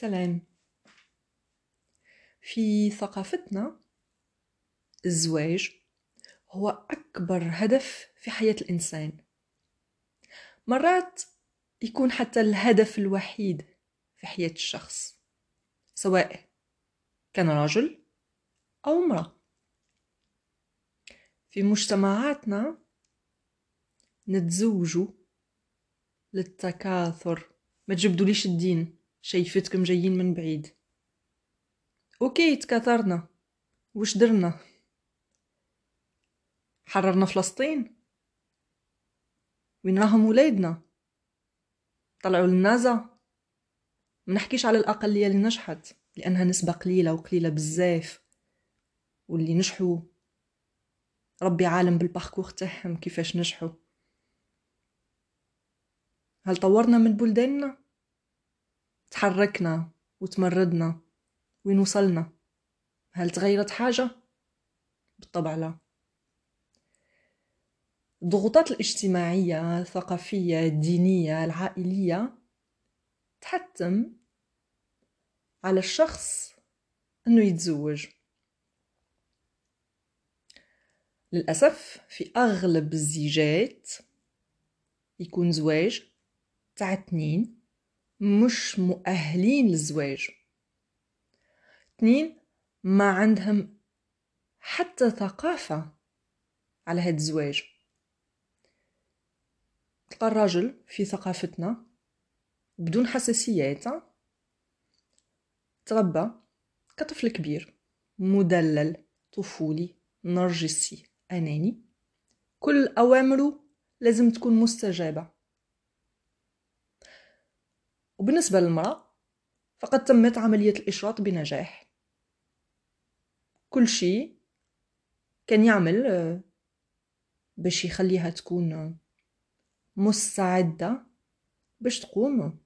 سلام. في ثقافتنا الزواج هو أكبر هدف في حياة الإنسان. مرات يكون حتى الهدف الوحيد في حياة الشخص سواء كان رجل أو امرأة. في مجتمعاتنا نتزوجوا للتكاثر. ما تجبدوليش الدين. شايفتكم جايين من بعيد. أوكي تكاثرنا. وش درنا؟ حررنا فلسطين. وين راهم ولادنا؟ طلعوا للنازا ما نحكيش على الأقلية اللي نجحت لأنها نسبة قليلة وقليلة بزاف. واللي نجحوا ربي عالم بالباركور تاعهم كيفاش نجحوا. هل طورنا من بلداننا؟ تحركنا وتمردنا وين وصلنا؟ هل تغيرت حاجة؟ بالطبع لا. الضغوطات الاجتماعية الثقافية الدينية العائلية تحتم على الشخص إنه يتزوج. للأسف في أغلب الزيجات يكون زواج تاع اتنين مش مؤهلين للزواج. اتنين ما عندهم حتى ثقافة على هاد الزواج. تلقى الراجل في ثقافتنا بدون حساسيات تربى كطفل كبير مدلل طفولي نرجسي أناني. كل أوامره لازم تكون مستجابة. وبالنسبة للمرأة فقد تمت عملية الإشراط بنجاح. كل شيء كان يعمل آه، باش يخليها تكون مستعدة باش تقوم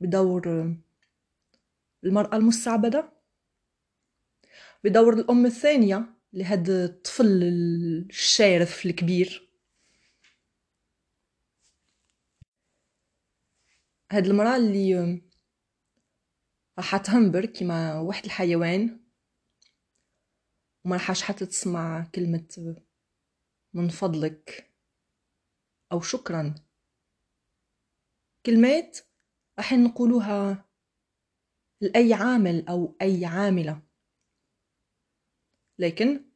بدور المرأة المستعبدة بدور الأم الثانية لهاد الطفل الشارف الكبير. هاد المرأة اللي راح تهمبر كيما واحد الحيوان وما راحش حتى تسمع كلمة من فضلك أو شكرا. كلمات راح نقولوها لأي عامل أو أي عاملة. لكن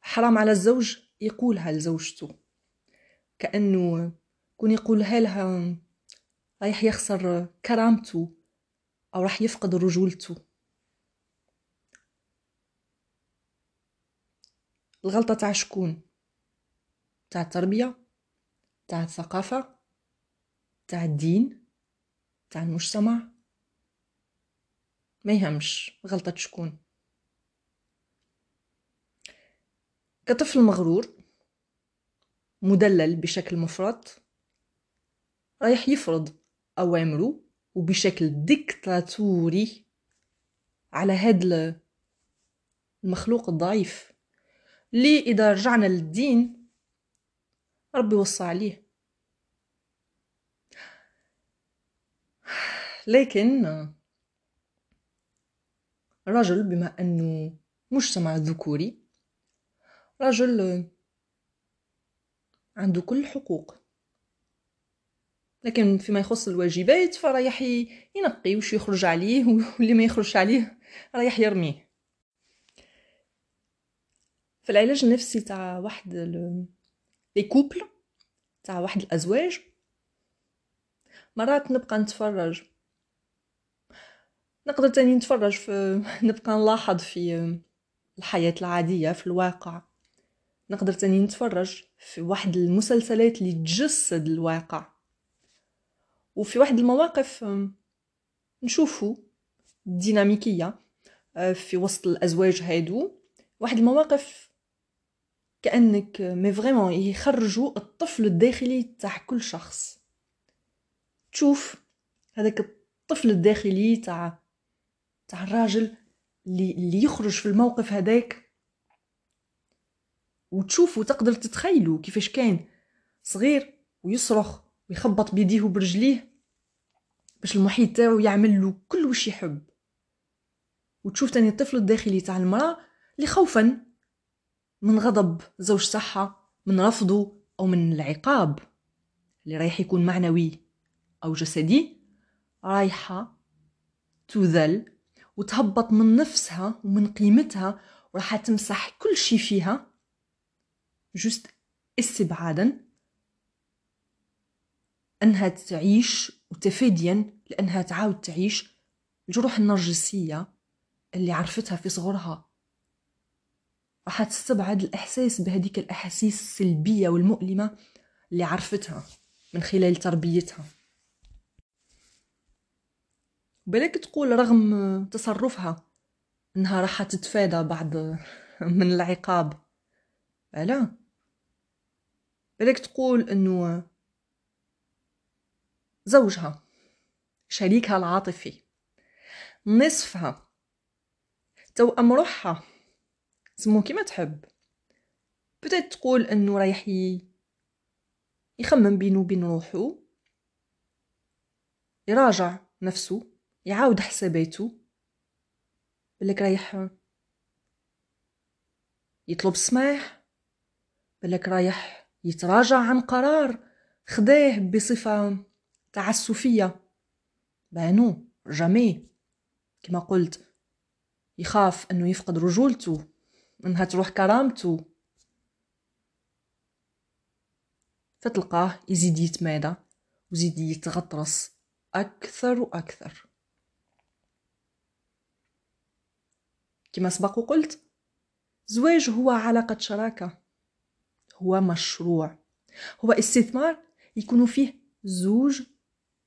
حرام على الزوج يقولها لزوجته. كأنه يكون يقولها لها رايح يخسر كرامته أو راح يفقد رجولته. الغلطة تاع شكون؟ تاع التربية؟ تاع الثقافة؟ تاع الدين؟ تاع المجتمع؟ ما يهمش غلطة شكون. كطفل مغرور مدلل بشكل مفرط رايح يفرض. أوامره وبشكل ديكتاتوري على هاد المخلوق الضعيف. اللي إذا رجعنا للدين ربي وصى عليه. لكن رجل بما أنه مجتمع ذكوري رجل عنده كل الحقوق لكن فيما يخص الواجبات فرايح ينقي وش يخرج عليه واللي ما يخرج عليه رايح يرميه. في العلاج النفسي تاع واحد لي كوبل تاع واحد الأزواج مرات نبقى نتفرج. نقدر تاني نتفرج في نبقى نلاحظ في الحياة العادية في الواقع. نقدر تاني نتفرج في واحد المسلسلات اللي تجسد الواقع. وفي واحد المواقف نشوفوا الديناميكية آه، في وسط الأزواج هادو. واحد المواقف كأنك مي فريمون يخرجوا الطفل الداخلي تاع كل شخص. تشوف هذاك الطفل الداخلي تاع تاع الراجل اللي يخرج في الموقف هذاك. وتشوف وتقدر تتخيلوا كيفاش كان صغير ويصرخ. ويخبط بيديه وبرجليه باش المحيط تاعو يعمل له كل وش يحب. وتشوف تاني الطفل الداخلي تاع المرأة اللي خوفا من غضب زوج تاعها من رفضه أو من العقاب. اللي رايح يكون معنوي أو جسدي رايحة تذل وتهبط من نفسها ومن قيمتها وراح تمسح كل شي فيها جست استبعادا أنها تعيش وتفاديا لأنها تعاود تعيش الجروح النرجسية اللي عرفتها في صغرها. راح تستبعد الإحساس بهديك الأحاسيس السلبية والمؤلمة اللي عرفتها من خلال تربيتها. بالك تقول رغم تصرفها إنها راح تتفادى بعض من العقاب. لا. بالك تقول إنه زوجها شريكها العاطفي. نصفها. توأم روحها سمو كيما تحب. بدأت تقول إنه رايح يخمم بينه وبين روحو. يراجع نفسه يعاود حساباته. بلك رايح يطلب سماح. بلك رايح يتراجع عن قرار. خداه بصفة تعسفية بانو جامي. كما قلت يخاف إنه يفقد رجولته إنها تروح كرامته. فتلقاه يزيد يتمادى ويزيد يتغطرس أكثر وأكثر. كما سبق وقلت زواج هو علاقة شراكة هو مشروع. هو استثمار يكون فيه زوج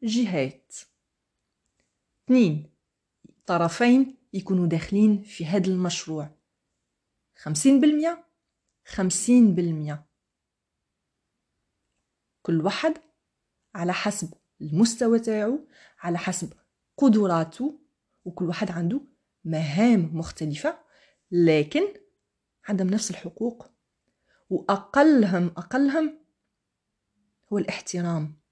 جهات. اثنين طرفين يكونوا داخلين في هذا المشروع. خمسين بالمية خمسين بالمية. كل واحد على حسب المستوى تاعو على حسب قدراته وكل واحد عنده مهام مختلفة لكن عندهم نفس الحقوق. وأقلهم أقلهم هو الاحترام.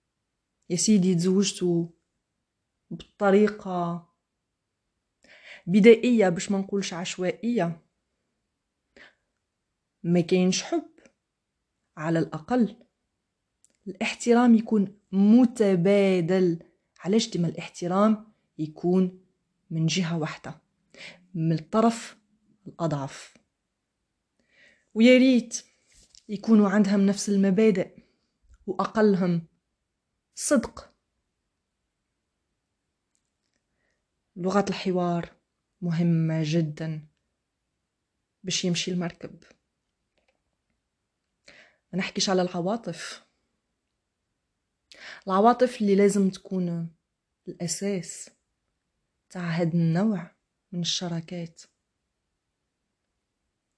يا سيدي تزوجتوا بطريقة بدائية باش ما نقولش عشوائية. ما كاينش حب على الأقل الاحترام يكون متبادل. علاش؟ ديما الاحترام يكون من جهة واحدة من الطرف الأضعف. ويا ريت يكونوا عندهم نفس المبادئ وأقلهم. صدق. لغة الحوار مهمة جدا باش يمشي المركب. ما نحكيش على العواطف. العواطف اللي لازم تكون الأساس تاع هاد النوع من الشراكات.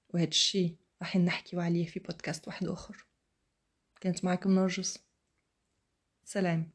وهذا الشيء راح نحكيو عليه في بودكاست واحد آخر. كانت معكم نرجس. سلام.